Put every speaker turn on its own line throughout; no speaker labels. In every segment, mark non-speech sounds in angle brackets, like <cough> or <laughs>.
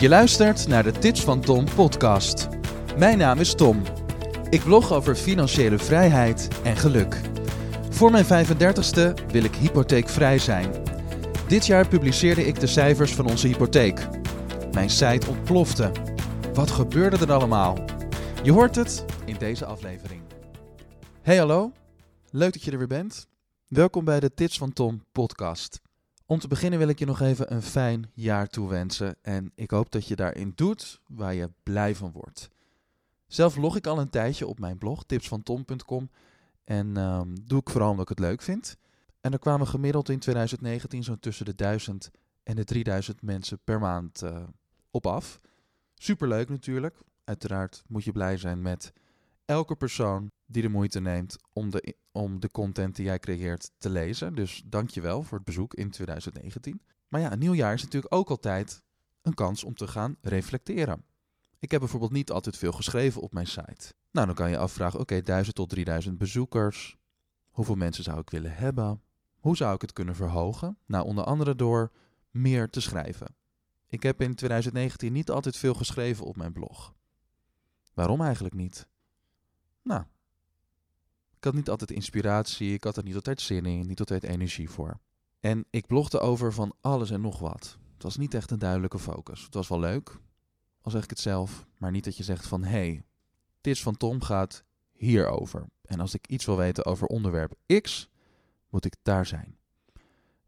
Je luistert naar de Tips van Tom podcast. Mijn naam is Tom. Ik blog over financiële vrijheid en geluk. Voor mijn 35ste wil ik hypotheekvrij zijn. Dit jaar publiceerde ik de cijfers van onze hypotheek. Mijn site ontplofte. Wat gebeurde er allemaal? Je hoort het in deze aflevering. Hey hallo, leuk dat je er weer bent. Welkom bij de Tips van Tom podcast. Om te beginnen wil ik je nog even een fijn jaar toewensen en ik hoop dat je daarin doet waar je blij van wordt. Zelf log ik al een tijdje op mijn blog tipsvantom.com en ehm, doe ik vooral omdat ik het leuk vind. En er kwamen gemiddeld in 2019 zo'n tussen de 1000 en de 3000 mensen per maand uh, op af. Superleuk natuurlijk. Uiteraard moet je blij zijn met elke persoon die de moeite neemt om de, om de content die jij creëert te lezen. Dus dank je wel voor het bezoek in 2019. Maar ja, een nieuw jaar is natuurlijk ook altijd een kans om te gaan reflecteren. Ik heb bijvoorbeeld niet altijd veel geschreven op mijn site. Nou, dan kan je afvragen, oké, okay, 1000 tot 3000 bezoekers. Hoeveel mensen zou ik willen hebben? Hoe zou ik het kunnen verhogen? Nou, onder andere door meer te schrijven. Ik heb in 2019 niet altijd veel geschreven op mijn blog. Waarom eigenlijk niet? Nou, ik had niet altijd inspiratie, ik had er niet altijd zin in, niet altijd energie voor. En ik blogde over van alles en nog wat. Het was niet echt een duidelijke focus. Het was wel leuk, al zeg ik het zelf, maar niet dat je zegt van hé, hey, Tits van Tom gaat hierover. En als ik iets wil weten over onderwerp X, moet ik daar zijn.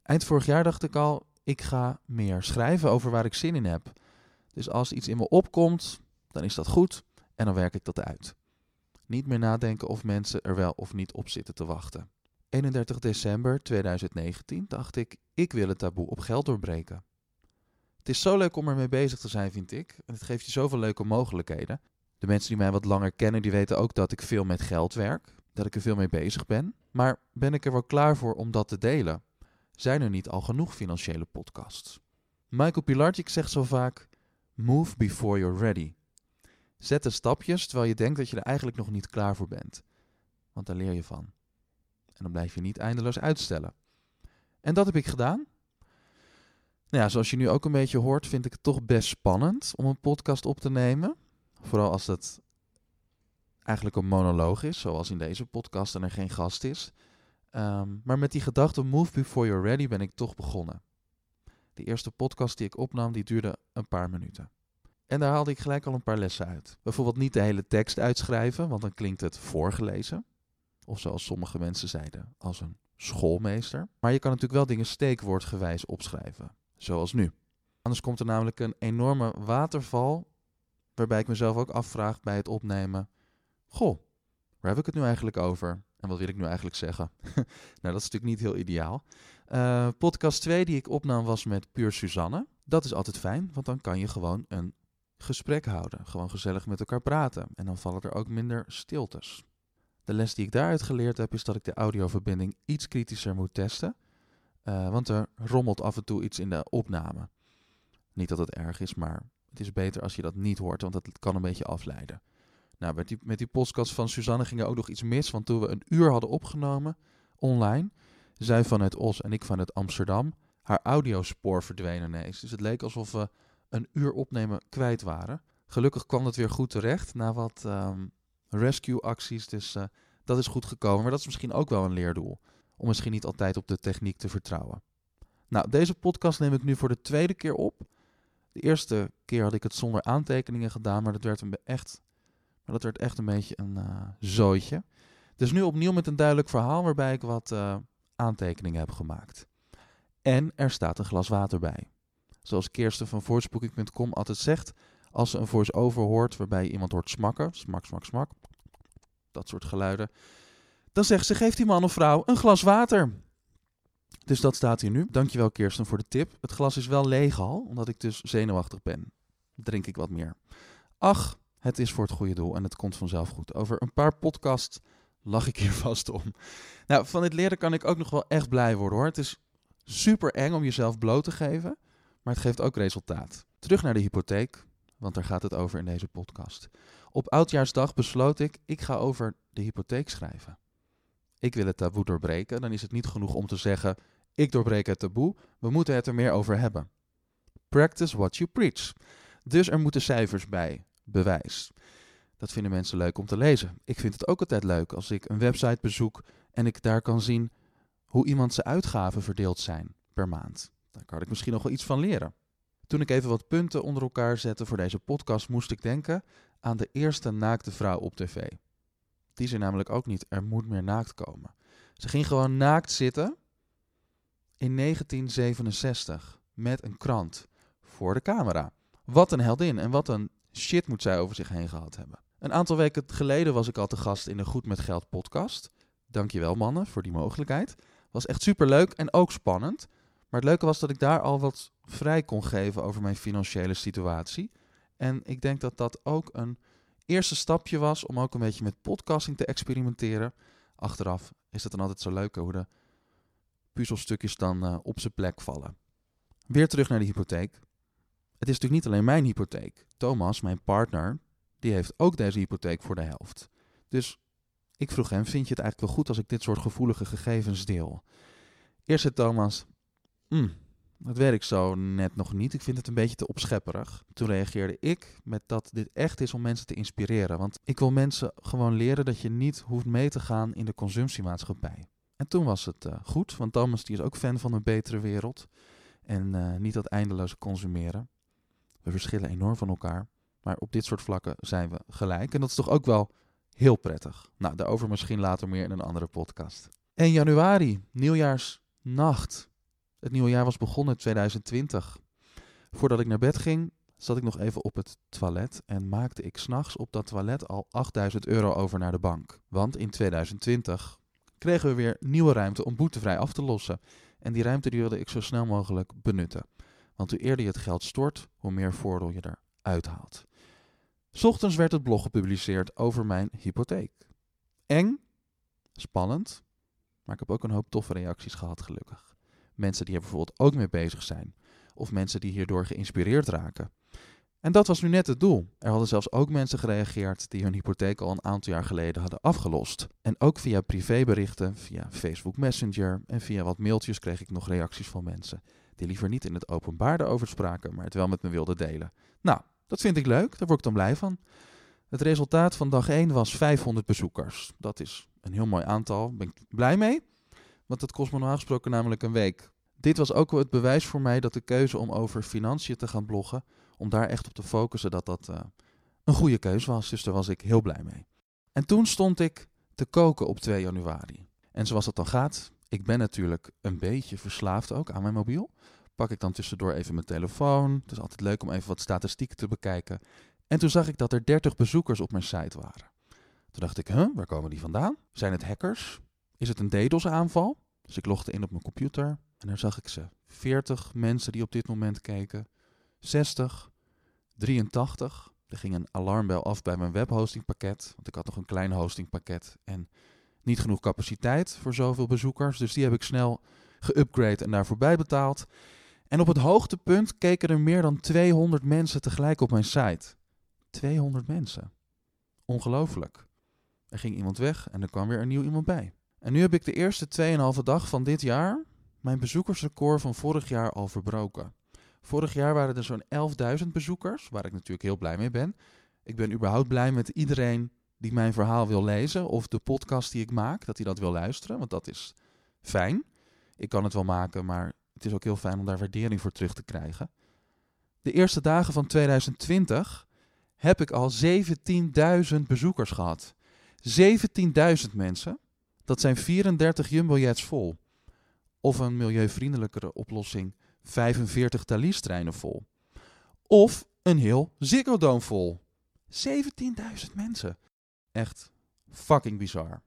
Eind vorig jaar dacht ik al, ik ga meer schrijven over waar ik zin in heb. Dus als iets in me opkomt, dan is dat goed en dan werk ik dat uit. Niet meer nadenken of mensen er wel of niet op zitten te wachten. 31 december 2019 dacht ik, ik wil het taboe op geld doorbreken. Het is zo leuk om ermee bezig te zijn, vind ik. En het geeft je zoveel leuke mogelijkheden. De mensen die mij wat langer kennen, die weten ook dat ik veel met geld werk. Dat ik er veel mee bezig ben. Maar ben ik er wel klaar voor om dat te delen? Zijn er niet al genoeg financiële podcasts? Michael Pilarczyk zegt zo vaak: Move before you're ready. Zet de stapjes terwijl je denkt dat je er eigenlijk nog niet klaar voor bent. Want daar leer je van. En dan blijf je niet eindeloos uitstellen. En dat heb ik gedaan. Nou ja, zoals je nu ook een beetje hoort, vind ik het toch best spannend om een podcast op te nemen. Vooral als het eigenlijk een monoloog is, zoals in deze podcast en er geen gast is. Ehm, maar met die gedachte Move Before You're Ready ben ik toch begonnen. De eerste podcast die ik opnam, die duurde een paar minuten. En daar haalde ik gelijk al een paar lessen uit. Bijvoorbeeld niet de hele tekst uitschrijven, want dan klinkt het voorgelezen. Of zoals sommige mensen zeiden, als een schoolmeester. Maar je kan natuurlijk wel dingen steekwoordgewijs opschrijven, zoals nu. Anders komt er namelijk een enorme waterval, waarbij ik mezelf ook afvraag bij het opnemen: Goh, waar heb ik het nu eigenlijk over? En wat wil ik nu eigenlijk zeggen? <laughs> nou, dat is natuurlijk niet heel ideaal. Uh, podcast 2 die ik opnam was met Puur Suzanne. Dat is altijd fijn, want dan kan je gewoon een gesprek houden. Gewoon gezellig met elkaar praten. En dan vallen er ook minder stiltes. De les die ik daaruit geleerd heb, is dat ik de audioverbinding iets kritischer moet testen. Uh, want er rommelt af en toe iets in de opname. Niet dat het erg is, maar het is beter als je dat niet hoort, want dat kan een beetje afleiden. Nou, met die, met die podcast van Suzanne ging er ook nog iets mis, want toen we een uur hadden opgenomen online, zij vanuit Os en ik vanuit Amsterdam, haar audiospoor verdween ineens. Dus het leek alsof we een uur opnemen kwijt waren. Gelukkig kwam het weer goed terecht na wat um, rescue-acties. Dus uh, dat is goed gekomen. Maar dat is misschien ook wel een leerdoel. Om misschien niet altijd op de techniek te vertrouwen. Nou, deze podcast neem ik nu voor de tweede keer op. De eerste keer had ik het zonder aantekeningen gedaan, maar dat werd, een echt, maar dat werd echt een beetje een uh, zooitje. Dus nu opnieuw met een duidelijk verhaal waarbij ik wat uh, aantekeningen heb gemaakt. En er staat een glas water bij. Zoals Kirsten van voicebooking.com altijd zegt, als ze een voice-over hoort waarbij iemand hoort smakken, smak, smak, smak, dat soort geluiden, dan zegt ze, geeft die man of vrouw een glas water. Dus dat staat hier nu. Dankjewel Kirsten voor de tip. Het glas is wel leeg al, omdat ik dus zenuwachtig ben. Drink ik wat meer. Ach, het is voor het goede doel en het komt vanzelf goed. Over een paar podcasts lach ik hier <laughs> vast om. Nou, van dit leren kan ik ook nog wel echt blij worden hoor. Het is super eng om jezelf bloot te geven maar het geeft ook resultaat. Terug naar de hypotheek, want daar gaat het over in deze podcast. Op oudjaarsdag besloot ik, ik ga over de hypotheek schrijven. Ik wil het taboe doorbreken, dan is het niet genoeg om te zeggen, ik doorbreek het taboe, we moeten het er meer over hebben. Practice what you preach. Dus er moeten cijfers bij. Bewijs. Dat vinden mensen leuk om te lezen. Ik vind het ook altijd leuk als ik een website bezoek en ik daar kan zien hoe iemand zijn uitgaven verdeeld zijn per maand. Daar kan ik misschien nog wel iets van leren. Toen ik even wat punten onder elkaar zette voor deze podcast, moest ik denken aan de eerste naakte vrouw op tv. Die zei namelijk ook niet, er moet meer naakt komen. Ze ging gewoon naakt zitten in 1967 met een krant voor de camera. Wat een heldin en wat een shit moet zij over zich heen gehad hebben. Een aantal weken geleden was ik al te gast in de Goed met Geld podcast. Dankjewel mannen voor die mogelijkheid. Was echt super leuk en ook spannend. Maar het leuke was dat ik daar al wat vrij kon geven over mijn financiële situatie. En ik denk dat dat ook een eerste stapje was om ook een beetje met podcasting te experimenteren. Achteraf is het dan altijd zo leuk hoe de puzzelstukjes dan uh, op zijn plek vallen. Weer terug naar de hypotheek. Het is natuurlijk niet alleen mijn hypotheek. Thomas, mijn partner, die heeft ook deze hypotheek voor de helft. Dus ik vroeg hem, vind je het eigenlijk wel goed als ik dit soort gevoelige gegevens deel? Eerst zei Thomas, mm, dat weet zo net nog niet. Ik vind het een beetje te opschepperig. Toen reageerde ik met dat dit echt is om mensen te inspireren. Want ik wil mensen gewoon leren dat je niet hoeft mee te gaan in de consumptiemaatschappij. En toen was het uh, goed, want Thomas die is ook fan van een betere wereld. En uh, niet dat eindeloze consumeren. We verschillen enorm van elkaar. Maar op dit soort vlakken zijn we gelijk. En dat is toch ook wel heel prettig. Nou, daarover misschien later meer in een andere podcast. 1 januari, nieuwjaarsnacht. Het nieuwe jaar was begonnen in 2020. Voordat ik naar bed ging, zat ik nog even op het toilet en maakte ik s'nachts op dat toilet al 8000 euro over naar de bank. Want in 2020 kregen we weer nieuwe ruimte om boetevrij af te lossen. En die ruimte wilde ik zo snel mogelijk benutten. Want hoe eerder je het geld stort, hoe meer voordeel je eruit haalt. Ochtends werd het blog gepubliceerd over mijn hypotheek. Eng, spannend, maar ik heb ook een hoop toffe reacties gehad, gelukkig. Mensen die er bijvoorbeeld ook mee bezig zijn, of mensen die hierdoor geïnspireerd raken. En dat was nu net het doel. Er hadden zelfs ook mensen gereageerd die hun hypotheek al een aantal jaar geleden hadden afgelost. En ook via privéberichten, via Facebook Messenger en via wat mailtjes kreeg ik nog reacties van mensen die liever niet in het openbaar erover spraken, maar het wel met me wilden delen. Nou, dat vind ik leuk, daar word ik dan blij van. Het resultaat van dag 1 was 500 bezoekers. Dat is een heel mooi aantal, daar ben ik blij mee, want dat kost me normaal gesproken namelijk een week. Dit was ook wel het bewijs voor mij dat de keuze om over financiën te gaan bloggen, om daar echt op te focussen, dat dat uh, een goede keuze was. Dus daar was ik heel blij mee. En toen stond ik te koken op 2 januari. En zoals het dan gaat, ik ben natuurlijk een beetje verslaafd ook aan mijn mobiel. Pak ik dan tussendoor even mijn telefoon. Het is altijd leuk om even wat statistieken te bekijken. En toen zag ik dat er 30 bezoekers op mijn site waren. Toen dacht ik, huh, waar komen die vandaan? Zijn het hackers? Is het een DDoS-aanval? Dus ik logde in op mijn computer en daar zag ik ze. 40 mensen die op dit moment keken. 60, 83. Er ging een alarmbel af bij mijn webhostingpakket, want ik had nog een klein hostingpakket en niet genoeg capaciteit voor zoveel bezoekers. Dus die heb ik snel geupgrade en daarvoor bijbetaald. En op het hoogtepunt keken er meer dan 200 mensen tegelijk op mijn site. 200 mensen. Ongelooflijk. Er ging iemand weg en er kwam weer een nieuw iemand bij. En nu heb ik de eerste 2,5 dag van dit jaar mijn bezoekersrecord van vorig jaar al verbroken. Vorig jaar waren er zo'n 11.000 bezoekers, waar ik natuurlijk heel blij mee ben. Ik ben überhaupt blij met iedereen die mijn verhaal wil lezen of de podcast die ik maak, dat hij dat wil luisteren, want dat is fijn. Ik kan het wel maken, maar het is ook heel fijn om daar waardering voor terug te krijgen. De eerste dagen van 2020 heb ik al 17.000 bezoekers gehad. 17.000 mensen. Dat zijn 34 jumbojets vol. Of een milieuvriendelijkere oplossing 45 Thalys-treinen vol. Of een heel Ziggo vol. 17.000 mensen. Echt fucking bizar.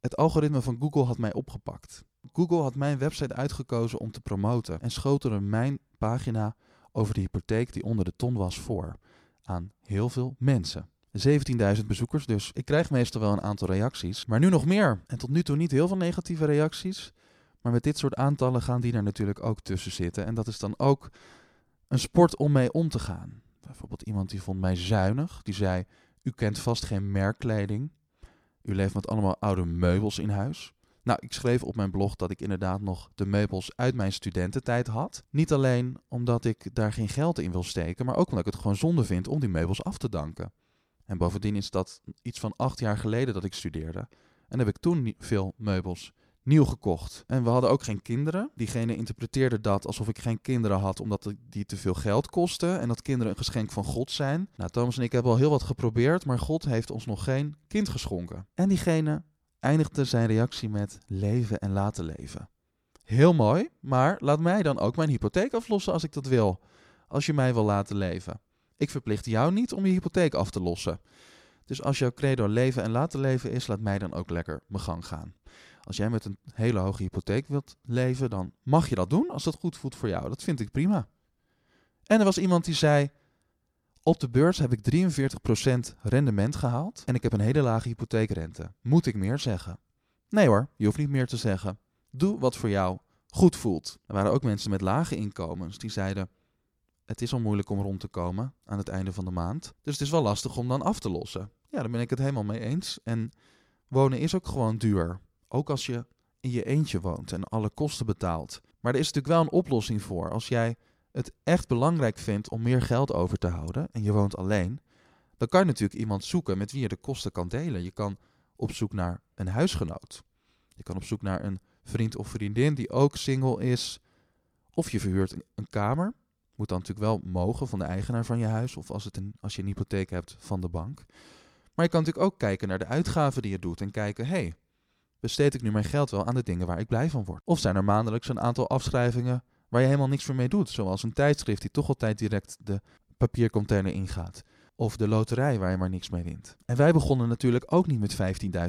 Het algoritme van Google had mij opgepakt. Google had mijn website uitgekozen om te promoten en schoten er mijn pagina over de hypotheek die onder de ton was voor aan heel veel mensen. 17.000 bezoekers dus. Ik krijg meestal wel een aantal reacties, maar nu nog meer. En tot nu toe niet heel veel negatieve reacties. Maar met dit soort aantallen gaan die er natuurlijk ook tussen zitten. En dat is dan ook een sport om mee om te gaan. Bijvoorbeeld iemand die vond mij zuinig. Die zei, u kent vast geen merkkleding. U leeft met allemaal oude meubels in huis. Nou, ik schreef op mijn blog dat ik inderdaad nog de meubels uit mijn studententijd had. Niet alleen omdat ik daar geen geld in wil steken, maar ook omdat ik het gewoon zonde vind om die meubels af te danken. En bovendien is dat iets van acht jaar geleden dat ik studeerde. En heb ik toen veel meubels nieuw gekocht. En we hadden ook geen kinderen. Diegene interpreteerde dat alsof ik geen kinderen had, omdat die te veel geld kosten. En dat kinderen een geschenk van God zijn. Nou, Thomas en ik hebben al heel wat geprobeerd, maar God heeft ons nog geen kind geschonken. En diegene eindigde zijn reactie met leven en laten leven. Heel mooi, maar laat mij dan ook mijn hypotheek aflossen als ik dat wil. Als je mij wil laten leven. Ik verplicht jou niet om je hypotheek af te lossen. Dus als jouw credo leven en laten leven is, laat mij dan ook lekker mijn gang gaan. Als jij met een hele hoge hypotheek wilt leven, dan mag je dat doen als dat goed voelt voor jou. Dat vind ik prima. En er was iemand die zei: Op de beurs heb ik 43% rendement gehaald en ik heb een hele lage hypotheekrente. Moet ik meer zeggen? Nee hoor, je hoeft niet meer te zeggen. Doe wat voor jou goed voelt. Er waren ook mensen met lage inkomens die zeiden: Het is al moeilijk om rond te komen aan het einde van de maand. Dus het is wel lastig om dan af te lossen. Ja, daar ben ik het helemaal mee eens. En wonen is ook gewoon duur. Ook als je in je eentje woont en alle kosten betaalt. Maar er is natuurlijk wel een oplossing voor. Als jij het echt belangrijk vindt om meer geld over te houden en je woont alleen, dan kan je natuurlijk iemand zoeken met wie je de kosten kan delen. Je kan op zoek naar een huisgenoot. Je kan op zoek naar een vriend of vriendin die ook single is. Of je verhuurt een, kamer. Moet dan natuurlijk wel mogen van de eigenaar van je huis. Of als, het een, als je een hypotheek hebt van de bank. Maar je kan natuurlijk ook kijken naar de uitgaven die je doet. En kijken, hé, hey, besteed ik nu mijn geld wel aan de dingen waar ik blij van word? Of zijn er maandelijks een aantal afschrijvingen waar je helemaal niks meer mee doet? Zoals een tijdschrift die toch altijd direct de papiercontainer ingaat. Of de loterij waar je maar niks mee wint. En wij begonnen natuurlijk ook niet met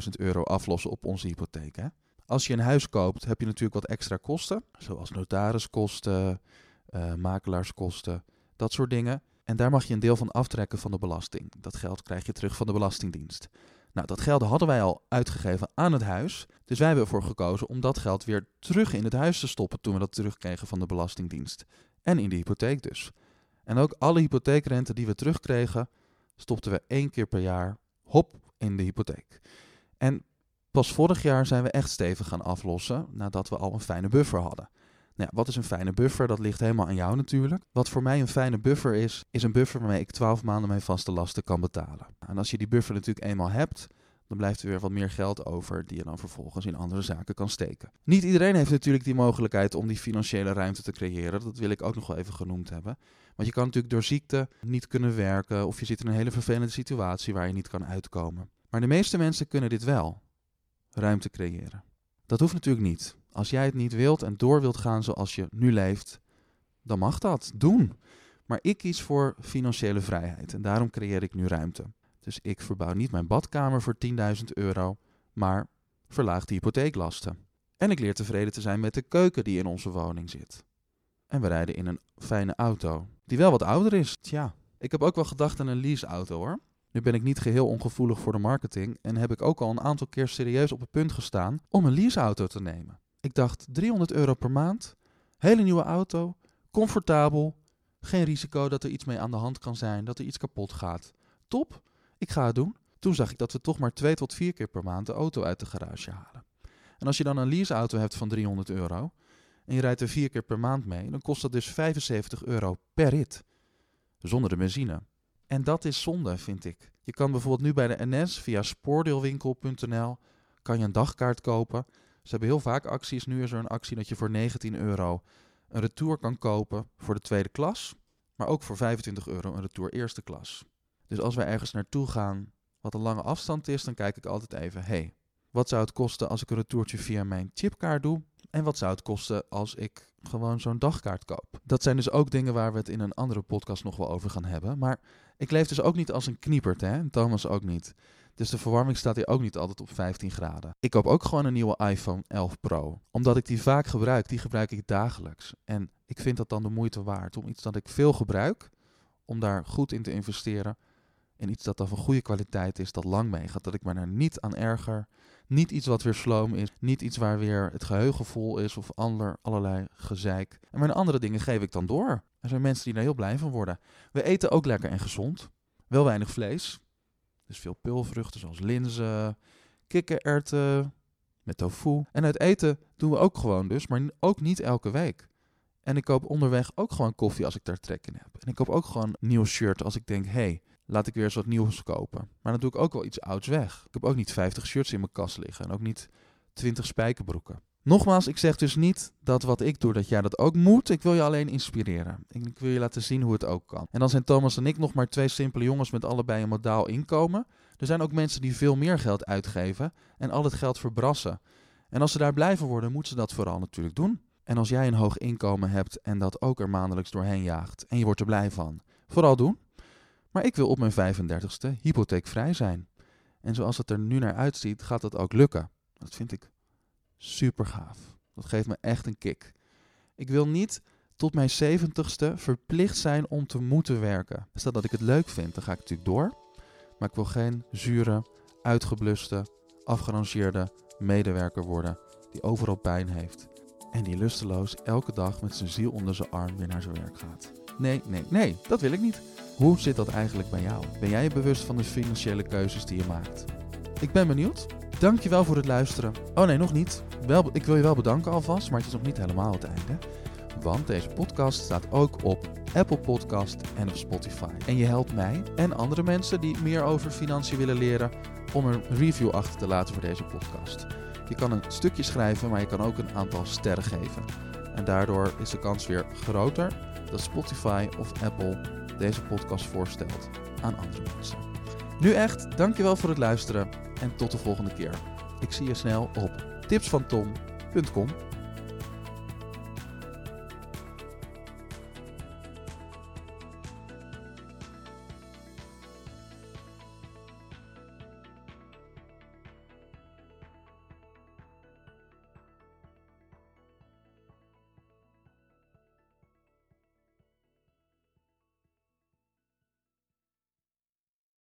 15.000 euro aflossen op onze hypotheek. Hè? Als je een huis koopt, heb je natuurlijk wat extra kosten. Zoals notariskosten, uh, makelaarskosten, dat soort dingen. En daar mag je een deel van aftrekken van de belasting. Dat geld krijg je terug van de Belastingdienst. Nou, dat geld hadden wij al uitgegeven aan het huis. Dus wij hebben ervoor gekozen om dat geld weer terug in het huis te stoppen toen we dat terugkregen van de Belastingdienst. En in de hypotheek dus. En ook alle hypotheekrente die we terugkregen, stopten we één keer per jaar hop in de hypotheek. En pas vorig jaar zijn we echt stevig gaan aflossen nadat we al een fijne buffer hadden. Nou wat is een fijne buffer? Dat ligt helemaal aan jou natuurlijk. Wat voor mij een fijne buffer is, is een buffer waarmee ik 12 maanden mijn vaste lasten kan betalen. En als je die buffer natuurlijk eenmaal hebt, dan blijft er weer wat meer geld over die je dan vervolgens in andere zaken kan steken. Niet iedereen heeft natuurlijk die mogelijkheid om die financiële ruimte te creëren. Dat wil ik ook nog wel even genoemd hebben. Want je kan natuurlijk door ziekte niet kunnen werken of je zit in een hele vervelende situatie waar je niet kan uitkomen. Maar de meeste mensen kunnen dit wel. Ruimte creëren. Dat hoeft natuurlijk niet. Als jij het niet wilt en door wilt gaan zoals je nu leeft, dan mag dat. Doen. Maar ik kies voor financiële vrijheid en daarom creëer ik nu ruimte. Dus ik verbouw niet mijn badkamer voor 10.000 euro, maar verlaag de hypotheeklasten. En ik leer tevreden te zijn met de keuken die in onze woning zit. En we rijden in een fijne auto, die wel wat ouder is. Tja, ik heb ook wel gedacht aan een leaseauto hoor. Nu ben ik niet geheel ongevoelig voor de marketing en heb ik ook al een aantal keer serieus op het punt gestaan om een leaseauto te nemen. Ik dacht 300 euro per maand, hele nieuwe auto, comfortabel, geen risico dat er iets mee aan de hand kan zijn, dat er iets kapot gaat. Top, ik ga het doen. Toen zag ik dat we toch maar twee tot vier keer per maand de auto uit de garage halen. En als je dan een leaseauto hebt van 300 euro en je rijdt er vier keer per maand mee, dan kost dat dus 75 euro per rit. Zonder de benzine. En dat is zonde, vind ik. Je kan bijvoorbeeld nu bij de NS via spoordeelwinkel.nl kan je een dagkaart kopen. Ze hebben heel vaak acties. Nu is er een actie dat je voor 19 euro een retour kan kopen voor de tweede klas. Maar ook voor 25 euro een retour eerste klas. Dus als wij ergens naartoe gaan wat een lange afstand is, dan kijk ik altijd even, hey, wat zou het kosten als ik een retourtje via mijn chipkaart doe? En wat zou het kosten als ik gewoon zo'n dagkaart koop? Dat zijn dus ook dingen waar we het in een andere podcast nog wel over gaan hebben. Maar ik leef dus ook niet als een kniepert, hè? Thomas ook niet. Dus de verwarming staat hier ook niet altijd op 15 graden. Ik koop ook gewoon een nieuwe iPhone 11 Pro. Omdat ik die vaak gebruik. Die gebruik ik dagelijks. En ik vind dat dan de moeite waard om iets dat ik veel gebruik, om daar goed in te investeren. En iets dat dan van goede kwaliteit is, dat lang meegaat. Dat ik me er niet aan erger. Niet iets wat weer sloom is. Niet iets waar weer het geheugen vol is of ander, allerlei gezeik. En mijn andere dingen geef ik dan door. Er zijn mensen die daar heel blij van worden. We eten ook lekker en gezond. Wel weinig vlees. Dus veel pulvruchten zoals linzen, kikkererwten, met tofu. En uit eten doen we ook gewoon dus, maar ook niet elke week. En ik koop onderweg ook gewoon koffie als ik daar trek in heb. En ik koop ook gewoon een nieuw shirt als ik denk, hé, hey, laat ik weer eens wat nieuws kopen. Maar dan doe ik ook wel iets ouds weg. Ik heb ook niet 50 shirts in mijn kast liggen en ook niet 20 spijkerbroeken. Nogmaals, ik zeg dus niet dat wat ik doe, dat jij dat ook moet. Ik wil je alleen inspireren. Ik wil je laten zien hoe het ook kan. En dan zijn Thomas en ik nog maar twee simpele jongens met allebei een modaal inkomen. Er zijn ook mensen die veel meer geld uitgeven en al het geld verbrassen. En als ze daar blijven worden, moeten ze dat vooral natuurlijk doen. En als jij een hoog inkomen hebt en dat ook er maandelijks doorheen jaagt en je wordt er blij van, vooral doen. Maar ik wil op mijn 35ste hypotheekvrij zijn. En zoals het er nu naar uitziet, gaat dat ook lukken. Dat vind ik super gaaf. Dat geeft me echt een kick. Ik wil niet tot mijn 70ste verplicht zijn om te moeten werken. Stel dat ik het leuk vind, dan ga ik natuurlijk door. Maar ik wil geen zure, uitgebluste, afgerangeerde medewerker worden die overal pijn heeft. En die lusteloos elke dag met zijn ziel onder zijn arm weer naar zijn werk gaat. Nee, nee, nee, dat wil ik niet. Hoe zit dat eigenlijk bij jou? Ben jij bewust van de financiële keuzes die je maakt? Ik ben benieuwd. Dankjewel voor het luisteren. Oh nee, nog niet. Wel, ik wil je wel bedanken alvast, maar het is nog niet helemaal het einde. Want deze podcast staat ook op Apple Podcast en op Spotify. En je helpt mij en andere mensen die meer over financiën willen leren om een review achter te laten voor deze podcast. Je kan een stukje schrijven, maar je kan ook een aantal sterren geven. En daardoor is de kans weer groter dat Spotify of Apple deze podcast voorstelt aan andere mensen. Nu echt, dankjewel voor het luisteren en tot de volgende keer. Ik zie je snel op tipsvantom.com.